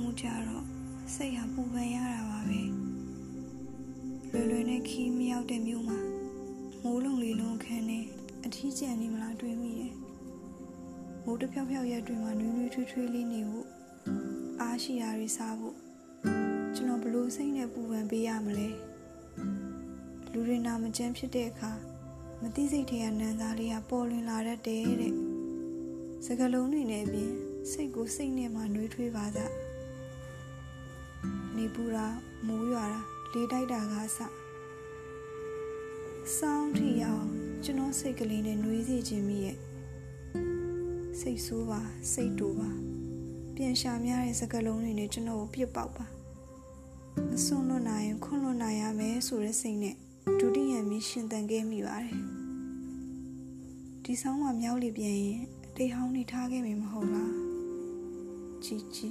မှုကြတော့စိတ်ဟာပူပန်ရတာပါပဲလွယ်လွယ်နဲ့ခီးမရောက်တဲ့မြို့မှာမိုးလုံလေးလုံးခန်းနဲ့အထီးကျန်နေမလားတွေးမိတယ်မိုးတစ်ဖြောက်ဖြောက်ရက်တွေမှာနွေးနွေးထွေးထွေးလေးနေဖို့အားရှိရာတွေစားဖို့ကျွန်တော်ဘလို့စိတ်နဲ့ပူပန်ပေးရမလဲလူတွေနာမကျန်းဖြစ်တဲ့အခါမသိစိတ်ထဲကနန်းစားလေးကပေါ်လွင်လာတတ်တယ်တဲ့စကလုံးတွေနဲ့အပြင် စိတ်ကိုစိတ်နဲ့မှနှွေးထွေးပါကြနေပူတာမိုးရွာတာလေးတိုက်တာကအစစောင်းထီအောင်ကျွန်တော်စိတ်ကလေးနဲ့နှွေးစီခြင်းမိရဲ့စိတ်ဆိုးပါစိတ်တူပါပြန်ရှာများတဲ့စကလုံးတွေနဲ့ကျွန်တော်ကိုပြစ်ပေါက်ပါမစွန့်လွတ်နိုင်ရင်ခွန့်လွတ်နိုင်ရမယ်ဆိုတဲ့စိတ်နဲ့ဒုတိယမြင်ရှင်သန်ခဲ့မိပါတယ်ဒီဆောင်မှာမြောက်လေပြန်ရင်တိတ်ဟောင်းနေထားခဲ့မိမဟုတ်လား 叽叽